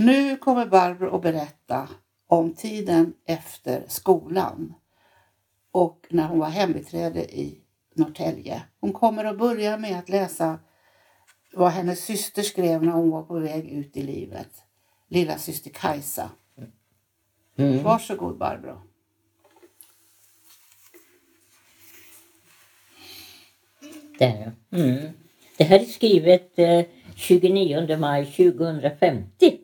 Nu kommer Barbro att berätta om tiden efter skolan och när hon var hembiträde i Norrtälje. Hon kommer att börja med att läsa vad hennes syster skrev när hon var på väg ut i livet. Lilla syster Kajsa. Mm. Varsågod Barbro. Där. Mm. Det här är skrivet eh, 29 maj 2050.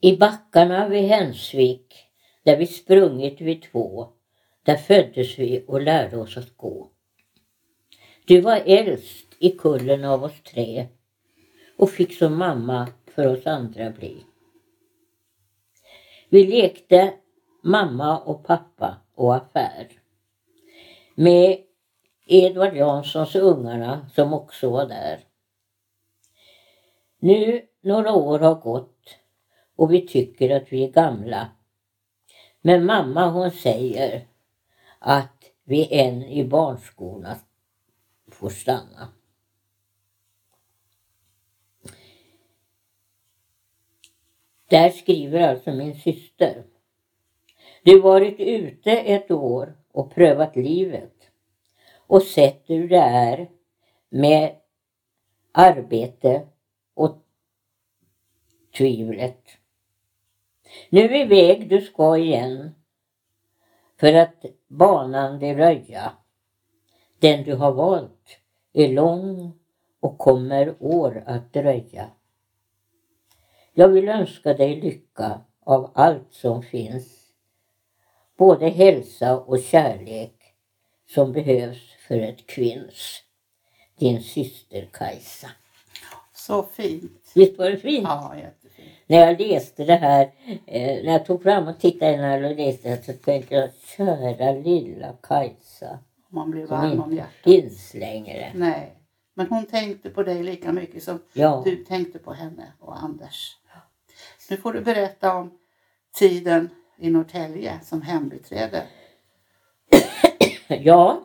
I backarna vid Hensvik, där vi sprungit vid två, där föddes vi och lärde oss att gå. Du var äldst i kullen av oss tre och fick som mamma för oss andra bli. Vi lekte mamma och pappa och affär. Med Edvard Janssons ungarna som också var där. Nu några år har gått och vi tycker att vi är gamla. Men mamma hon säger att vi än i barnskolan får stanna. Där skriver alltså min syster. Du varit ute ett år och prövat livet och sett hur det är med arbete och tvivlet. Nu är väg du ska igen för att banan det röja. Den du har valt är lång och kommer år att dröja. Jag vill önska dig lycka av allt som finns. Både hälsa och kärlek som behövs för ett kvinns. Din syster Kajsa. Så fint. Visst var det fint? Ja. När jag läste det här, eh, när jag tog fram och tittade när jag läste det så tänkte jag, kära lilla Kajsa. Man blir varm om hjärtat. finns längre. Nej, men hon tänkte på dig lika mycket som Ja. du tänkte på henne och Anders. Nu får du berätta om tiden i Norrtälje som hembiträde. Ja,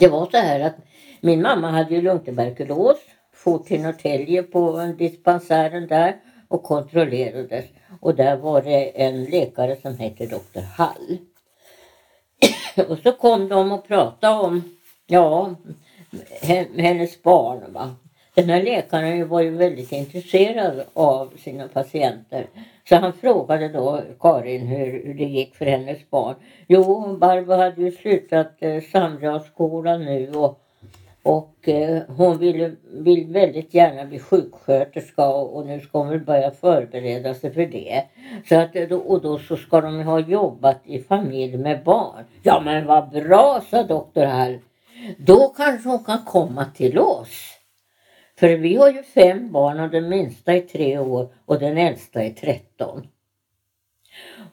det var så här att min mamma hade ju lungtuberkulos. For till Norrtälje på en dispensären där och kontrollerades. Och där var det en läkare som hette doktor Hall. och så kom de och pratade om, ja, hennes barn. Va? Den här läkaren var ju väldigt intresserad av sina patienter. Så han frågade då Karin hur, hur det gick för hennes barn. Jo, Barbro hade ju slutat eh, Sandrealsskolan nu och, och eh, hon ville, vill väldigt gärna bli sjuksköterska och, nu ska hon väl börja förbereda sig för det. Så att, eh, och då så ska de ha jobbat i familj med barn. Ja men vad bra, sa doktor Hall. Då kanske hon kan komma till oss. För vi har ju fem barn och den minsta är tre år och den äldsta är 13.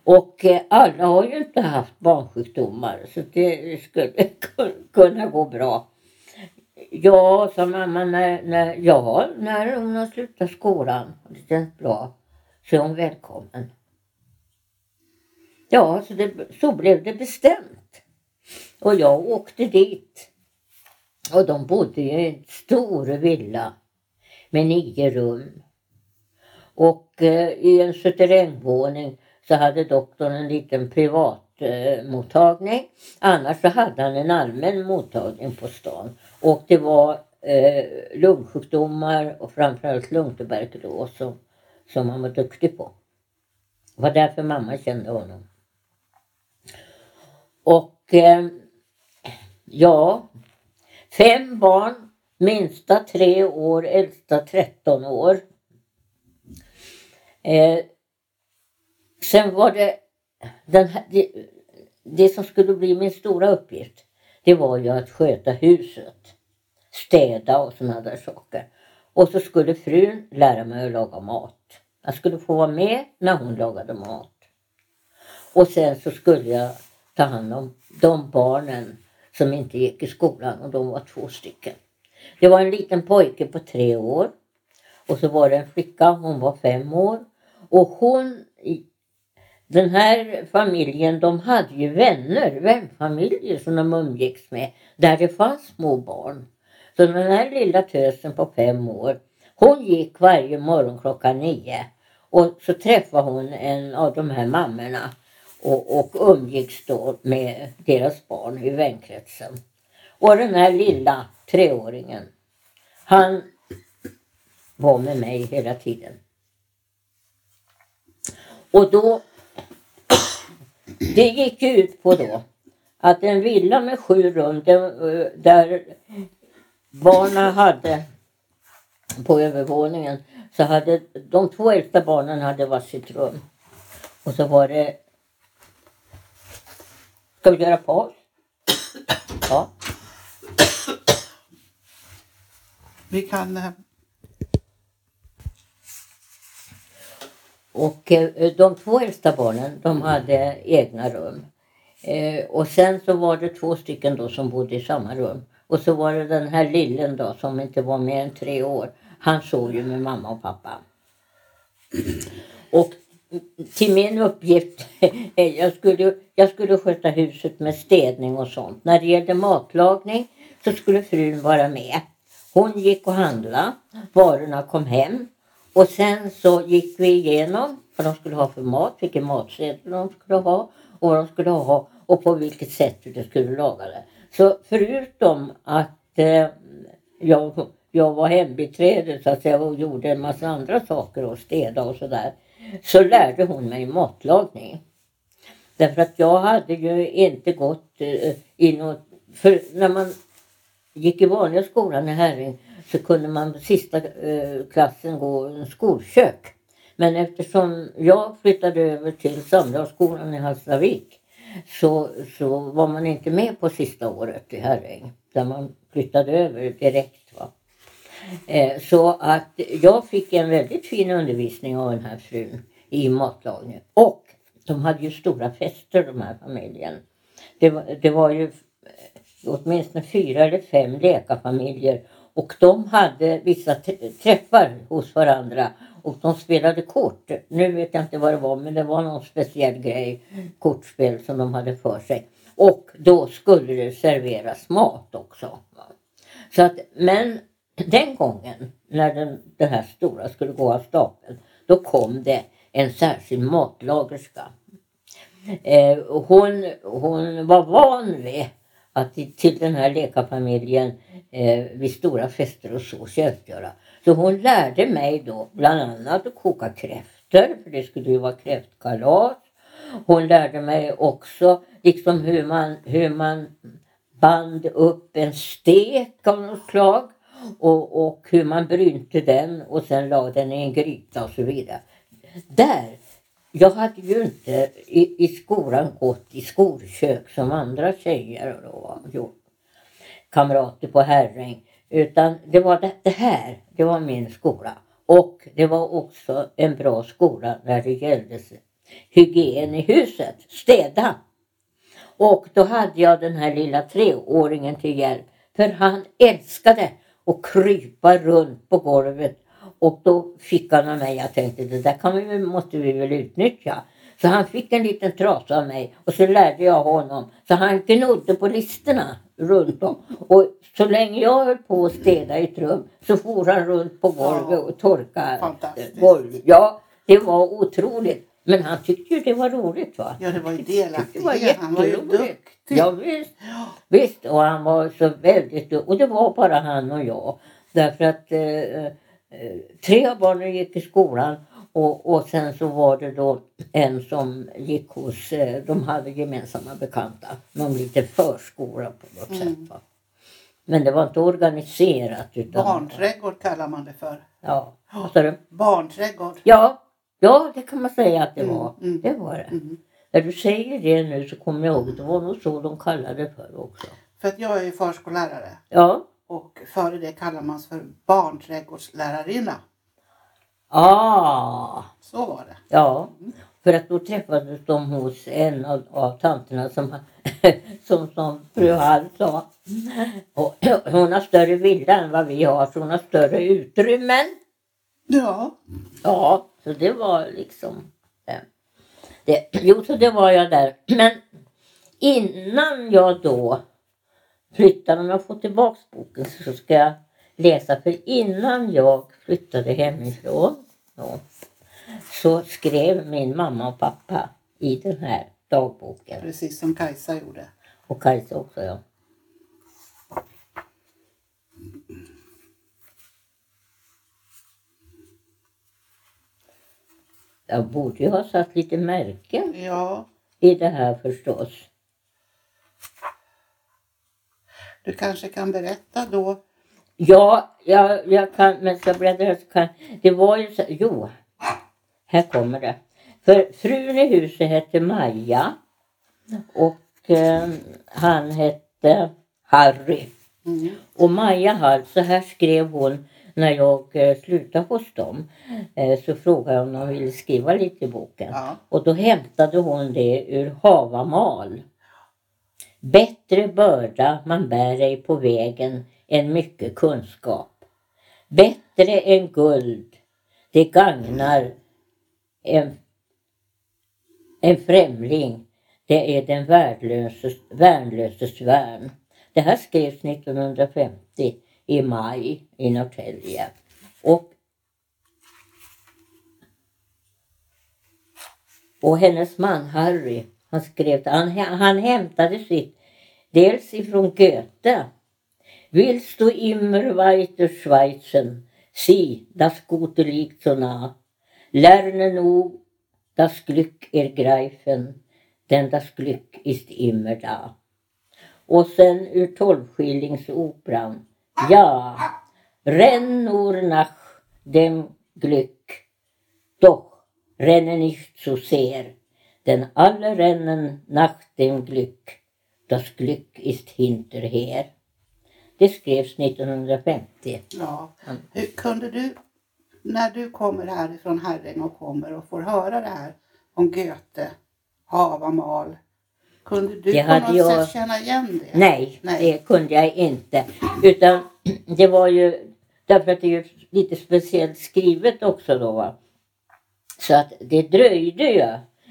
Och eh, alla har ju inte haft barnsjukdomar så det skulle kunna gå bra. Ja, sa mamma, när, när, ja, när hon har slutat skolan och det känns bra så är hon välkommen. Ja, så, det, så blev det bestämt. Och jag åkte dit. Och de bodde i en stor villa med nio rum. Och eh, i en suterrängvåning så hade doktorn en liten privat eh, mottagning. Annars så hade han en allmän mottagning på stan. Och det var eh, lungsjukdomar och framförallt lungtuberkulos som, som han var duktig på. Det var därför mamma kände honom. Och eh, ja, fem barn, minsta tre år, äldsta 13 år. Eh, sen var det, den här, det, det som skulle bli min stora uppgift, det var ju att sköta huset. Städa och sådana där saker. Och så skulle frun lära mig att laga mat. Jag skulle få vara med när hon lagade mat. Och sen så skulle jag ta hand om de barnen som inte gick i skolan och de var två stycken. Det var en liten pojke på tre år och så var det en flicka, hon var fem år. Och hon, den här familjen, de hade ju vänner, vänfamiljer som de umgicks med, där det fanns små barn. Så den här lilla tösen på fem år, Hon gick varje morgon klockan nio och så träffade hon en av de här mammorna och, och umgicks då med deras barn i vänkretsen. Och den här lilla treåringen, han var med mig hela tiden. Och då, det gick ut på då att en villa med sju rum eh, där, där barnen hade på övervåningen så hade de två äldsta barnen hade varsitt rum. Och så var det Ska vi göra paus? Ja. Vi kan... eh, Och eh, de två äldsta barnen de hade egna rum. Eh, och sen så var det två stycken då som bodde i samma rum. Och så var det den här lillen då som inte var mer än tre år. Han sov ju med mamma och pappa. Och till min uppgift, jag skulle, jag skulle sköta huset med städning och sånt. När det gällde matlagning så skulle frun vara med. Hon gick och handlade, varorna kom hem och sen så gick vi igenom vad de skulle ha för mat, vilken matsedel de skulle ha och vad de skulle ha och på vilket sätt de skulle laga det. Så förutom att eh, jag, jag var hembiträde så att säga och gjorde en massa andra saker och städa och sådär så lärde hon mig matlagning. Därför att jag hade ju inte gått eh, i något... För när man gick i vanliga skolan i Herring så kunde man sista eh, klassen gå en skolkök. Men eftersom jag flyttade över till Samlarskolan i Hallstavik så, så var man inte med på sista året i Herräng. Där man flyttade över direkt. Va? Eh, så att jag fick en väldigt fin undervisning av den här frun i matlagning. Och de hade ju stora fester de här familjen. Det var, det var ju eh, åtminstone fyra eller fem läkarfamiljer och de hade vissa träffar hos varandra och de spelade kort. Nu vet jag inte vad det var men det var någon speciell grej, kortspel som de hade för sig. Och då skulle det serveras mat också. Så att, men den gången när den, den här stora skulle gå av stapeln då kom det en särskild matlagerska. Eh, hon, hon var van vid att till den här läkarfamiljen eh, vid stora fester och så tjänstgöra. Så hon lärde mig då bland annat att koka kräftor, för det skulle ju vara kräftkalas. Hon lärde mig också liksom hur man, hur man band upp en stek av något slag och, och hur man brynte den och sen la den i en gryta och så vidare. Där, jag hade ju inte i, i skolan gått i skolkök som andra tjejer då. Kamrater på Herräng. Utan det var det, det här, det var min skola. Och det var också en bra skola när det gällde hygien i huset, städa. Och då hade jag den här lilla treåringen till hjälp. För han älskade att krypa runt på golvet. Och då fick han av mig, jag tänkte det där kan vi, måste vi väl utnyttja. Så han fick en liten trasa av mig och så lärde jag honom. Så han gnodde på listerna runt om. Och så länge jag höll på att städa i ett rum så for han runt på golvet och torkade Fantastiskt. golvet. Ja, det var otroligt. Men han tyckte ju det var roligt va. Ja, det var ju Det var delaktighet. Han var ju duktig. Ja, visst. visst, och han var så väldigt duktig. Och det var bara han och jag. Därför att eh, eh, tre av barnen gick i skolan och, och sen så var det då en som gick hos, eh, de hade gemensamma bekanta. Någon liten förskola på något Mm. sätt. Va? Men det var inte organiserat. Utan, Barnträdgård kallar man det för. Ja, vad sa du? Barnträdgård. Ja, ja, det kan man säga att det Mm, var. mm. Det var det. Mm. När du säger det nu så kommer jag ihåg, det var nog så de kallade det för också. För att jag är ju förskollärare Ja. och före det kallar man för barnträdgårdslärarinna. Ah, Så var det. ja. För att då träffades de hos en av, av tanterna som, som, som fru Hall sa. Och hon har större villa än vad vi har så hon har större utrymmen. Ja. Ja, så det var liksom... eh, Det, jo, så det var jag där. Men innan jag då flyttade, om jag får tillbaks boken så ska jag läsa. För innan jag flyttade hemifrån då, så skrev min mamma och pappa i den här dagboken. Precis som Kajsa gjorde. Och Kajsa också ja. Jag borde ju ha satt lite märken Ja, i det här förstås. du kanske kan berätta då. Ja, jag, jag kan, men ska jag bläddra så kan Det var ju så, jo, här kommer det. För frun i huset hette Maja och eh, han hette Harry. Mm. Och Maja Hall, så här skrev hon när jag eh, slutade hos dem. Eh, så frågade jag om de ville skriva lite i boken. Ja. Och då hämtade hon det ur Havamal. Bättre börda man bär ej på vägen än mycket kunskap. Bättre än guld, det gagnar en, en främling. Det är den värnlöses, värnlöses värn. Det här skrevs 1950 i maj i Norrtälje. Och, och hennes man Harry, han skrev han, han hämtade sitt dels ifrån Goethe. Willst du immer weiter schweizen? Sie, das Gute liegt so nah. Lerne nu das Glück ergreifen, denn das Glück ist immer da. Och sen ur tolvskillingsoperan. Ja, renn nur nach dem Glück, doch renne nicht zu sehr, denn alle rennen nach dem Glück. Das Glück ist hinterher. Det skrevs 1950. Ja. Mm. Hur kunde du, när du kommer härifrån Herräng och kommer och får höra det här om Goethe, Havamal, kunde du Det på något jag- sätt känna igen det? Nej, Nej. det kunde jag inte. Utan det var ju därför att det är lite speciellt skrivet också då. Va? Så att det dröjde ju.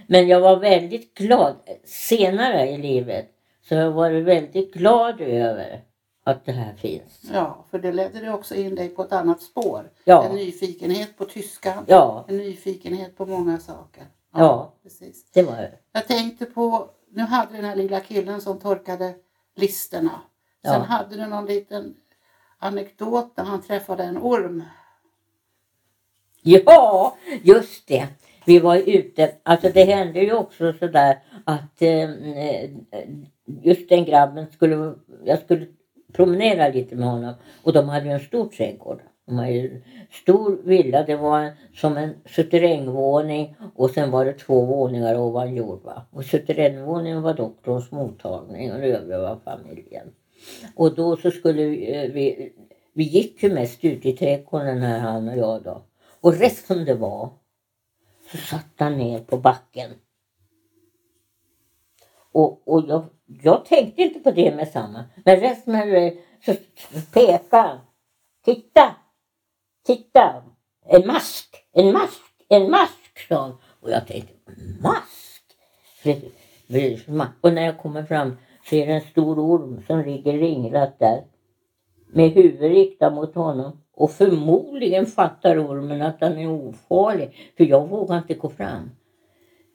Men jag var väldigt glad senare i livet. Så jag var väldigt glad över att det här finns. Ja, för det ledde det också in dig på ett annat spår. Ja. En nyfikenhet på tyskan, Ja, en nyfikenhet på många saker. Ja. Precis. det var det. Jag tänkte på, nu hade den här lilla killen som torkade listerna. Sen Ja. hade du någon liten anekdot när han träffade en orm. Ja, just det. Vi var ute, alltså det hände ju också sådär att eh, just den grabben skulle, jag skulle promenera lite med honom och de hade ju en stor trädgård. De hade ju en stor villa, det var som en suterrängvåning och sen var det två våningar ovan jord. Va? Och suterrängvåningen var doktorns mottagning och det övriga var familjen. Och då så skulle vi, eh, vi, vi gick ju mest ut i trädgården här han och jag då. Och rätt som det var så satt han ner på backen. Och, och jag, jag tänkte inte på det med samma. Men rätt som det så pekade han. Titta! Titta! En mask! En mask! En mask! sa han. Och jag tänkte, mask? Och när jag kommer fram så är det en stor orm som ligger ringlat där med huvudet riktat mot honom. Och förmodligen fattar ormen att han är ofarlig. För jag vågar inte gå fram.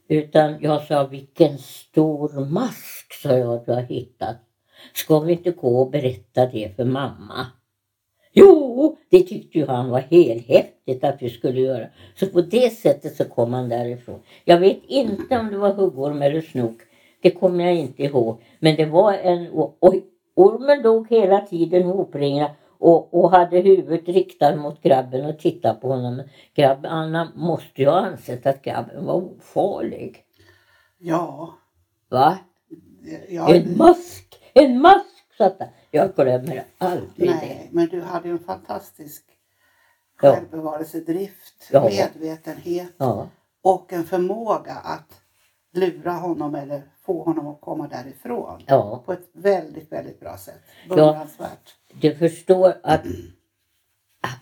Utan jag sa, vilken stor mask sa jag du har hittat. Ska vi inte gå och berätta det för mamma? Jo, det tyckte ju han var helhäftigt att vi skulle göra. Så på det sättet så kom han därifrån. Jag vet inte om det var huggorm eller snok. Det kommer jag inte ihåg. Men det var en... Och, ormen dog hela tiden hopringad och, och hade huvudet riktat mot grabben och tittade på honom. Grabben, Anna måste ju ha ansett att grabben var ofarlig. Ja, Va? ja En mask! En mask! satt han. Jag glömmer aldrig det. nej, men du hade en fantastisk Ja. självbevarelsedrift, Ja. medvetenhet Ja, och en förmåga att lura honom eller få honom att komma därifrån ja. på ett väldigt, väldigt bra sätt. Beundransvärt. Du förstår att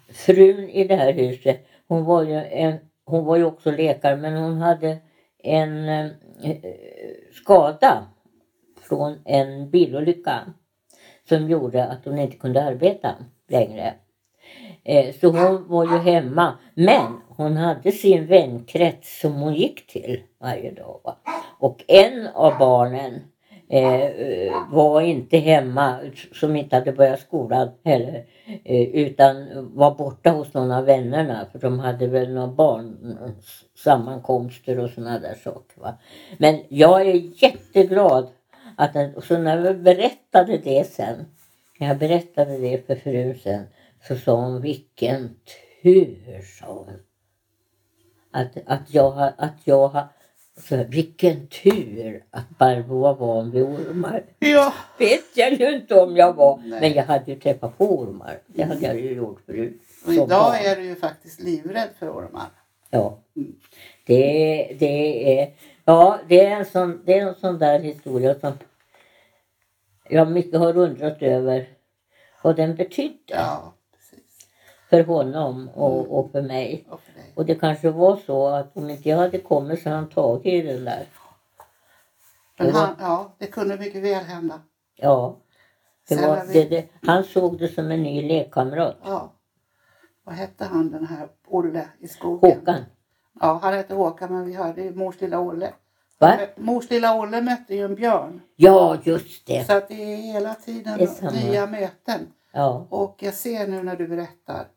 frun i det här huset, hon var ju, en, hon var ju också läkare men hon hade en eh, skada från en bilolycka som gjorde att hon inte kunde arbeta längre. Eh, så hon var ju hemma. Men hon hade sin vänkrets som hon gick till varje dag. Va? Och en av barnen eh, var inte hemma, som inte hade börjat skolan heller. Eh, utan var borta hos någon av vännerna för de hade väl några barnsammankomster och sådana där saker. Va? Men jag är jätteglad att den, så när jag berättade det sen, när jag berättade det för frun sen, så sa hon vilken tur, sa hon. Att, att jag har, att jag så vilken tur att Barbro var van vid ormar. Ja. vet jag ju inte om jag var. Nej. Men jag hade ju träffat på ormar. Det hade jag ju gjort förut. Och idag barn. är du ju faktiskt livrädd för ormar. Ja. Det, det är, ja, det är en sån, det är en sån där historia som jag mycket har undrat över vad den betydde Ja. För honom och, Mm. och för mig. Och för. Och det kanske var så att om inte jag hade kommit så hade han tagit i den där. Men var- han, ja, det kunde mycket väl hända. Ja. Var, vi- det, det, han såg det som en ny lekkamrat. Ja. Vad hette han den här Olle i skogen? Håkan. Ja, han hette Håkan men vi hörde ju mors lilla Olle. Va? Mors lilla Olle mötte ju en björn. Ja, just det. Så att det är hela tiden Det är nya möten. Ja. Och jag ser nu när du berättar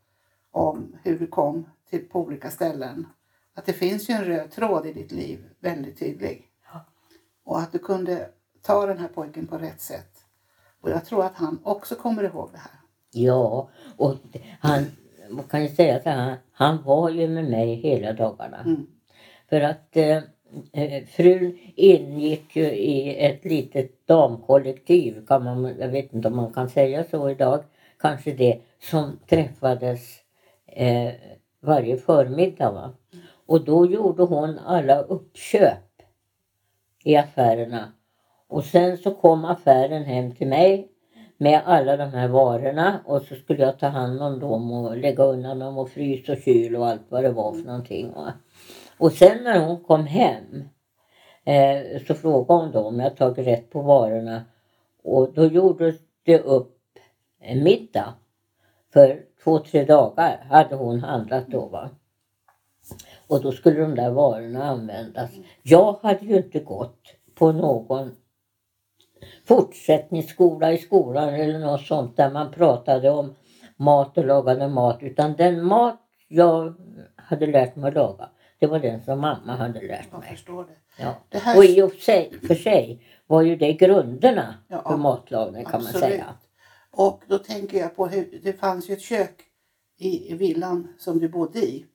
om hur du kom till på olika ställen att det finns ju en röd tråd i ditt liv, väldigt tydlig. Och att du kunde ta den här pojken på rätt sätt. Och jag tror att han också kommer ihåg det här. Ja, och han, kan ju säga att han, han var ju med mig hela dagarna. Mm. För att eh, eh, frun ingick ju i ett litet damkollektiv, kan man, jag vet inte om man kan säga så idag, kanske det, som träffades eh, varje förmiddag. Va? Och då gjorde hon alla uppköp i affärerna. Och sen så kom affären hem till mig med alla de här varorna och så skulle jag ta hand om dem och lägga undan dem och frys och kyl och allt vad det var för någonting. Va? Och sen när hon kom hem eh, så frågade hon då om jag tagit rätt på varorna och då gjordes det upp en middag. För två, tre dagar hade hon handlat då. Va? Och då skulle de där varorna användas. Jag hade ju inte gått på någon fortsättningsskola i skolan eller något sånt där man pratade om mat och lagade mat. Utan den mat jag hade lärt mig att laga, det var den som mamma hade lärt mig. det. Ja. det här, Och i och för sig, för sig var ju det grunderna Ja, för matlagning kan man absolut. säga. Och då tänker jag på hur det fanns ju ett kök i, villan som du bodde i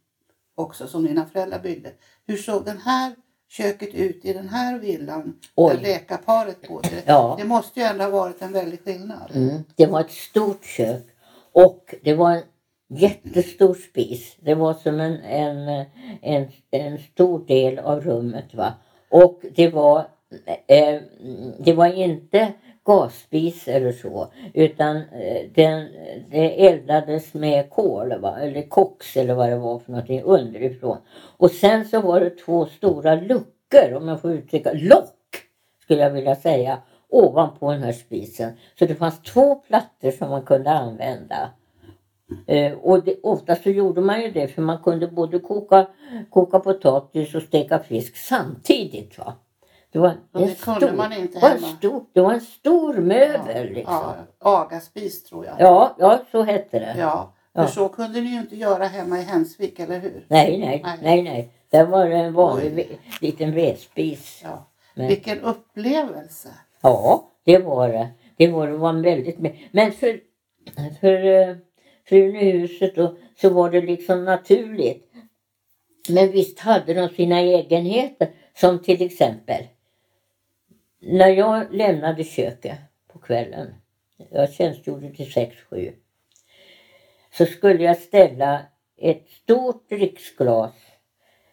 också som dina föräldrar byggde. Hur såg den här köket ut i den här villan Oj. där läkarparet bodde? Ja. Det måste ju ändå ha varit en väldig skillnad. Mm. Det var ett stort kök och det var en jättestor spis. Det var som en, en, en, en stor del av rummet. Va? Och det var, eh, det var inte gasspis eller så utan eh, den, det eldades med kol va? eller koks eller vad det var för någonting underifrån. Och sen så var det två stora luckor om jag får uttrycka, lock skulle jag vilja säga ovanpå den här spisen. Så det fanns två plattor som man kunde använda. Eh, och det, oftast så gjorde man ju det för man kunde både koka, koka potatis och steka fisk samtidigt. Va? Det var en det kunde stor, man inte var hemma. stor, det var en stor möbel liksom. Ja, agaspis tror jag. Ja, ja, så hette det. Ja, för Ja. så kunde ni ju inte göra hemma i Hemsvik, eller hur? Nej, nej, Nej. nej, nej. Där var det en vanlig ve- liten vedspis. Ja. Men- Vilken upplevelse! Ja, det var det. Det var, det var väldigt. Men för, för eh, frun i huset då, så var det liksom naturligt. Men visst hade de sina egenheter. Som till exempel när jag lämnade köket på kvällen. Jag tjänstgjorde till 6-7. Så skulle jag ställa ett stort dricksglas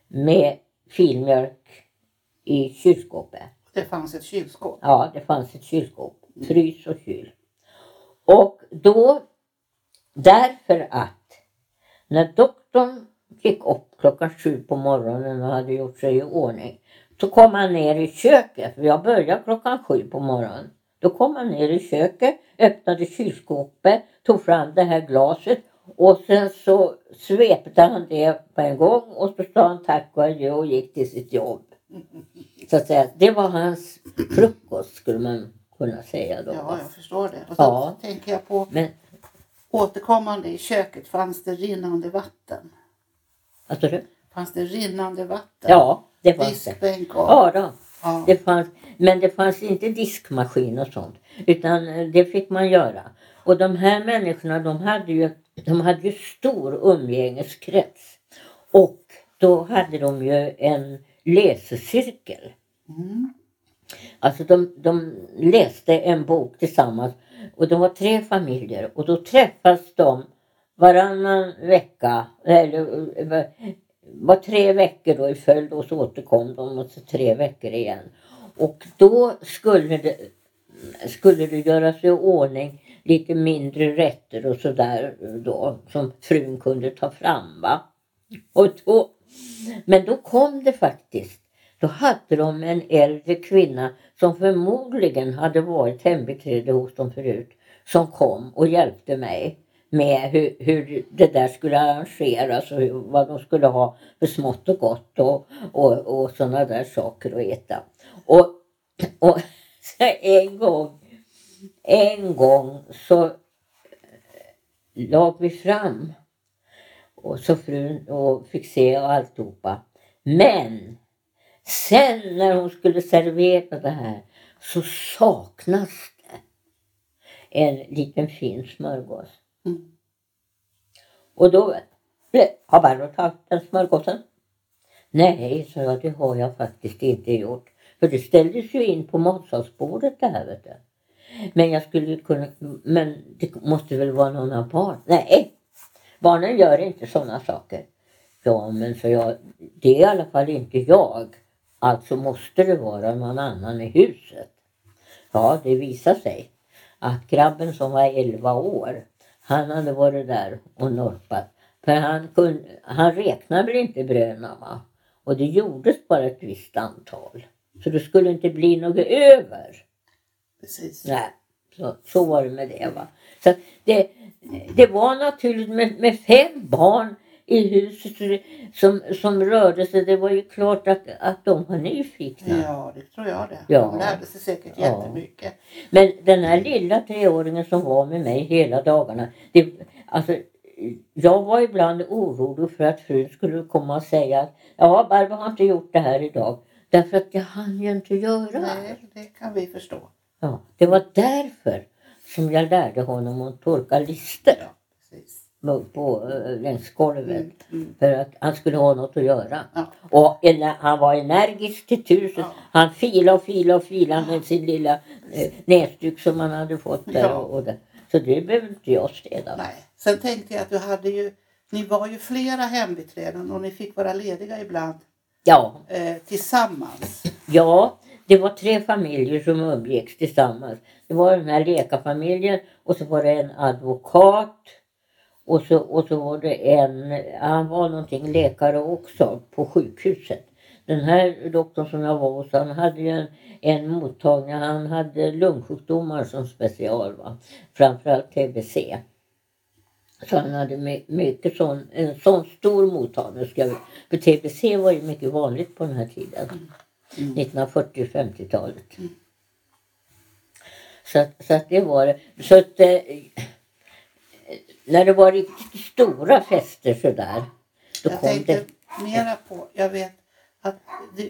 med filmjölk i kylskåpet. Det fanns ett kylskåp. Ja, det fanns ett kylskåp. Frys och kyl. Och då, därför att när doktorn gick upp klockan sju på morgonen och hade gjort sig i ordning. Så kom han ner i köket, för jag började klockan sju på morgonen. Då kom han ner i köket, öppnade kylskåpet, tog fram det här glaset Och sen så svepte han det på en gång och så sa han tack och adjö och gick till sitt jobb. Så att säga, det var hans frukost skulle man kunna säga då. Ja, jag förstår det. Och så Ja. tänker jag på Men, återkommande i köket fanns det rinnande vatten. alltså det, Fanns det rinnande vatten? ja, det fanns. Diskbänk och... Ja, då. ja. Det fanns, men det fanns inte diskmaskin och sånt. Utan eh, det fick man göra. Och de här människorna de hade ju, de hade ju stor umgängeskrets. Och då hade de ju en läsecirkel. Mm. Alltså de, de läste en bok tillsammans. Och de var tre familjer. Och då träffas de varannan vecka. Eller eh, var tre veckor då i följd och så återkom de och så tre veckor igen. Och då skulle det, skulle det göras i ordning lite mindre rätter och sådär då som frun kunde ta fram. Va? Och då, men då kom det faktiskt. Då hade de en äldre kvinna som förmodligen hade varit hembiträde hos dem förut som kom och hjälpte mig med hur, hur det där skulle arrangeras och hur, vad de skulle ha för smått och gott och, och, och sådana där saker att äta. Och, och så en gång, en gång så eh, lag vi fram och så frun och fick se och alltihopa. Men sen när hon skulle servera det här så saknas det en liten fin smörgås. Mm. Och då har Barbro tagit den smörgåsen? Nej, sa jag, det har jag faktiskt inte gjort. För det ställdes ju in på matsalsbordet det här vet du. Men jag skulle kunna, men det måste väl vara någon av barnen? Nej, barnen gör inte sådana saker. Ja, men så jag, det är i alla fall inte jag. Alltså måste det vara någon annan i huset. Ja, det visade sig att grabben som var 11 år, han hade varit där och norpat. För han, kunde, han räknade väl inte bröna va? Och det gjordes bara ett visst antal. Så det skulle inte bli något över. Precis. Nej, så, så var det med det. Va? Så det, det var naturligt med, med fem barn i huset som, som rörde sig. Det var ju klart att, att de var nyfikna. Ja, det tror jag det. Ja. De lärde sig säkert Ja. jättemycket. Men den här lilla treåringen som var med mig hela dagarna. Det, alltså, jag var ibland orolig för att frun skulle komma och säga att ja, Barbro har inte gjort det här idag. Därför att jag hann ju inte göra Nej, det kan vi förstå. Ja, det var därför som jag lärde honom att torka lister Ja. På, eh, längs golvet. Mm, mm. För att han skulle ha något att göra. Ja. Och en, han var energisk till tusen. Ja. Han filade och filade och filade med sin lilla eh, näsduk som han hade fått där. Ja. Och, och det. Så det behöver inte jag städa. Nej. Sen tänkte jag att du hade ju, ni var ju flera hembiträden och ni fick vara lediga ibland Ja, eh, tillsammans. ja, det var tre familjer som umgicks tillsammans. Det var den här läkarfamiljen och så var det en advokat och så, och så var det en, han var någonting läkare också på sjukhuset. Den här doktorn som jag var hos, han hade ju en, en mottagning, han hade lungsjukdomar som special. Va? Framförallt tbc. Så han hade my- mycket sån, en sån stor mottagning. För tbc var ju mycket vanligt på den här tiden. 1940 och 50-talet. Så, att- så att det var det. Så att eh, när det var riktigt stora fester sådär. Då Jag kom tänkte det. mera på, jag vet att,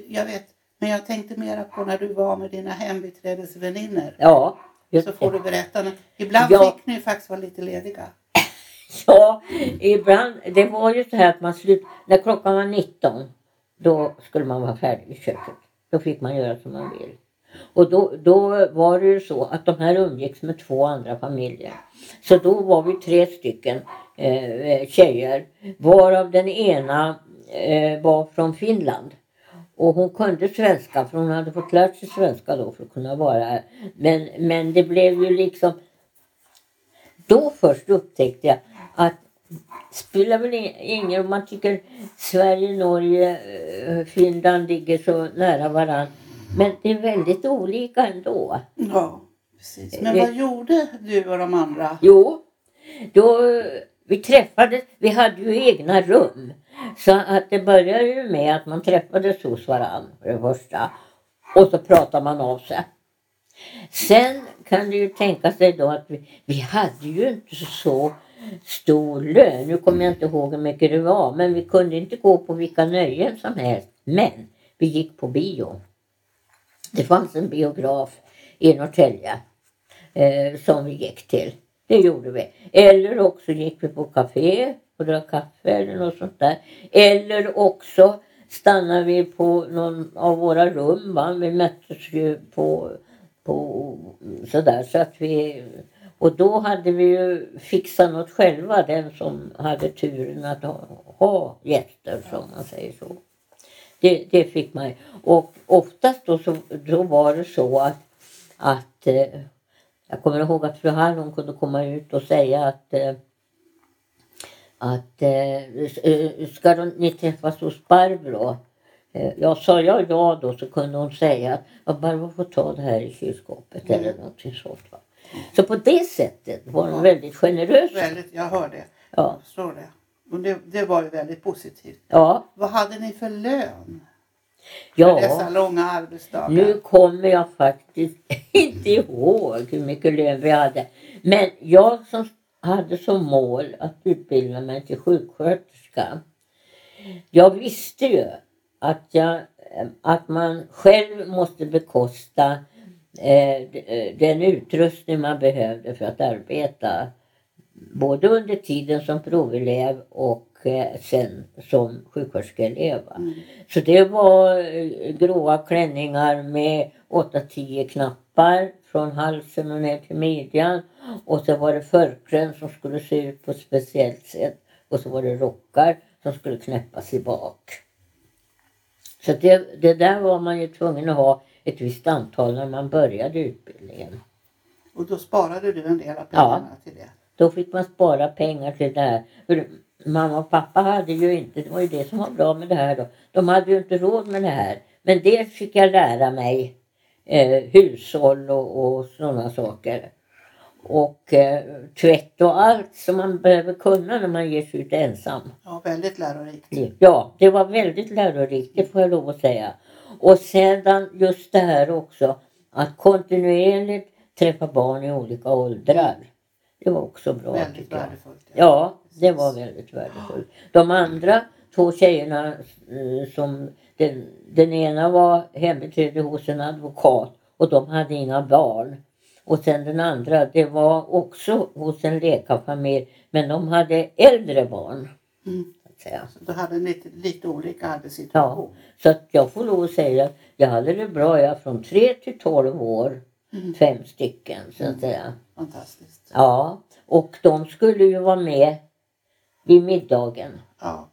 jag vet, men jag tänkte mera på när du var med dina hembiträdesväninnor. Ja, just Så får det. du berätta. Ibland Ja. fick ni faktiskt vara lite lediga. Ja, ibland. Det var ju så här att man slut, när klockan var 19 då skulle man vara färdig i köket. Då fick man göra som man vill. Och då, då var det ju så att de här umgicks med två andra familjer. Så då var vi tre stycken eh, eh tjejer varav den ena eh, var från Finland. Och hon kunde svenska för hon hade fått lära sig svenska då för att kunna vara här. Men, men det blev ju liksom då först upptäckte jag att spelar väl ingen roll, man tycker Sverige, Norge, eh, Finland ligger så nära varandra. Men det är väldigt olika ändå. Ja, precis. Men vad gjorde du och de andra? Jo, då, vi träffades, vi hade ju egna rum. Så att det började ju med att man träffades hos varandra för det första. Och så pratade man av sig. Sen kan du ju tänka sig då att vi, vi hade ju inte så stor lön. Nu kommer jag inte ihåg hur mycket det var men vi kunde inte gå på vilka nöjen som helst. Men vi gick på bio. Det fanns en biograf i Norrtälje eh, som vi gick till. Det gjorde vi. Eller också gick vi på café och drack kaffe eller något sånt där. Eller också stannade vi på någon av våra rum. Va? Vi möttes ju på, på sådär så att vi och då hade vi ju fixat något själva, den som hade turen att ha, ha gäster som man säger så. Det, det fick man Och oftast då, så, då var det så att, att eh, jag kommer ihåg att fru Hallon kunde komma ut och säga att eh, att eh, ska de, ni träffas hos Barbro? Eh, ja, sa jag ja då så kunde hon säga att Barbro får ta det här i kylskåpet mm. eller någonting sånt. Va? Så på det sättet var de väldigt generösa. Väldigt, jag hör det. Ja. Jag förstår det. Och det, det var ju väldigt positivt. Ja. Vad hade ni för lön? Ja. För dessa långa arbetsdagar? Nu kommer jag faktiskt inte ihåg hur mycket lön vi hade. Men jag som hade som mål att utbilda mig till sjuksköterska. Jag visste ju att, jag, att man själv måste bekosta Eh, eh, den utrustning man behövde för att arbeta. Både under tiden som provelev och eh, sen som sjuksköterskeelev. Mm. Så det var gråa klänningar med 8-10 knappar från halsen och ner till midjan. Och så var det förkläden som skulle se ut på ett speciellt sätt. Och så var det rockar som skulle knäppas i bak. Så det, det där var man ju tvungen att ha ett visst antal när man började utbildningen. Och då sparade du en del av pengarna ja, till det? Då fick man spara pengar till det här. För mamma och pappa hade ju inte, det var ju det som var bra med det här då. De hade ju inte råd med det här. Men det fick jag lära mig. Eh, hushåll och, och sådana saker. Och eh, tvätt och allt som man behöver kunna när man ger sig ut ensam. Ja, väldigt lärorikt. Ja, det var väldigt lärorikt, det får jag lov att säga. Och sedan just det här också att kontinuerligt träffa barn i olika åldrar. Det var också bra. Väldigt värdefullt. Ja. ja, det var väldigt värdefullt. De andra två tjejerna eh, som den, den ena var hembiträde hos en advokat och de hade inga barn. Och sen den andra, det var också hos en läkarfamilj men de hade äldre barn. Mm. Så du hade lite, lite olika arbetssituation? Ja, så att jag får lov att säga att jag hade det bra. Jag från 3 till 12 år. Mm. Fem stycken så att mm. säga. Fantastiskt. Ja, och de skulle ju vara med vid middagen. Ja.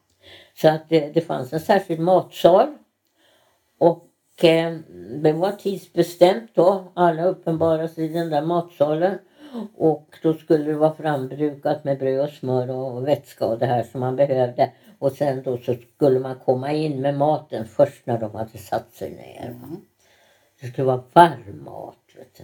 Så att det, det fanns en särskild matsal. Och eh, det var tidsbestämt då. Alla uppenbaras i den där matsalen. Och då skulle det vara frambrukat med bröd och smör och vätska och det här som man behövde. Och sen då så skulle man komma in med maten först när de hade satt sig ner. Mm. Det skulle vara varm mat. Vet du.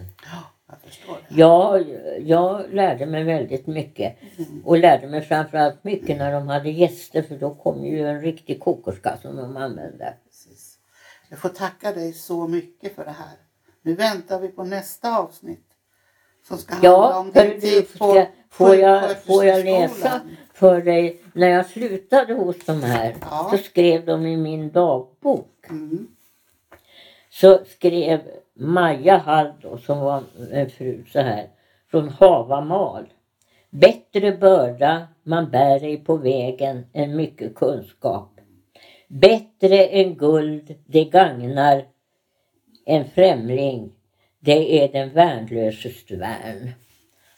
Ja, jag förstår jag lärde mig väldigt mycket. Mm. Och lärde mig framförallt mycket när de hade gäster för då kom ju en riktig kokerska som de använde. Precis. Jag får tacka dig så mycket för det här. Nu väntar vi på nästa avsnitt. Som ska handla ja, om din tid på får, jag, får jag läsa för dig? När jag slutade hos de här ja. så skrev de i min dagbok. Mm. Så skrev Maja Hall då, som var en fru så här, från Havamal. Bättre börda man bär ej på vägen än mycket kunskap. Bättre än guld det gagnar en främling det är den värnlöses värn.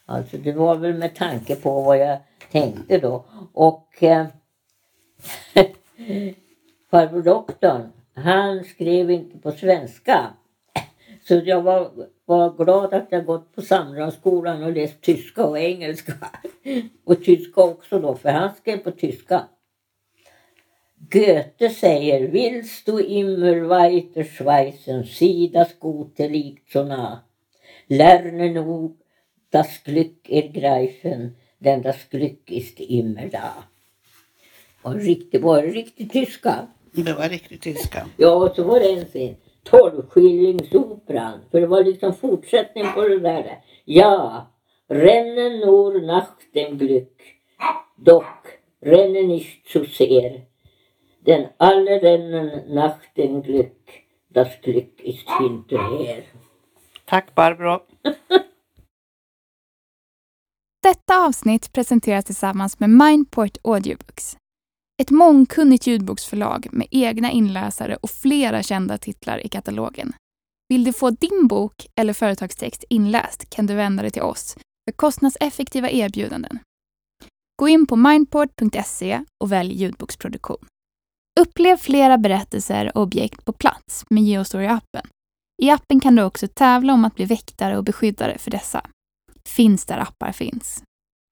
Alltså det var väl med tanke på vad jag tänkte då. Och eh, farbror doktorn, han skrev inte på svenska. Så jag var, var glad att jag gått på Sandrandsskolan och läst tyska och engelska. Och tyska också då, för han skrev på tyska. Goethe säger Willst du immer weiter schweißen, sieh das Gute liegt so nah. Lerne nu das Glück ergreifen, denn das Glück ist immer da. Och riktigt, var det riktigt tyska? Det var riktigt tyska. Ja, och så var det en scen. Tolvskillingsoperan. För det var liksom fortsättning på det där. Ja, rennen nur nach dem Glück. Doch rennen nicht zu sehr. Denn alle rennen nach dem Glück. Das Glück ist hinterher. Tack Barbro. Detta avsnitt presenteras tillsammans med Mindport Audiobooks. Ett mångkunnigt ljudboksförlag med egna inläsare och flera kända titlar i katalogen. Vill du få din bok eller företagstext inläst kan du vända dig till oss för kostnadseffektiva erbjudanden. Gå in på mindport.se och välj ljudboksproduktion. Upplev flera berättelser och objekt på plats med Geostory-appen. I appen kan du också tävla om att bli väktare och beskyddare för dessa. Finns där appar finns.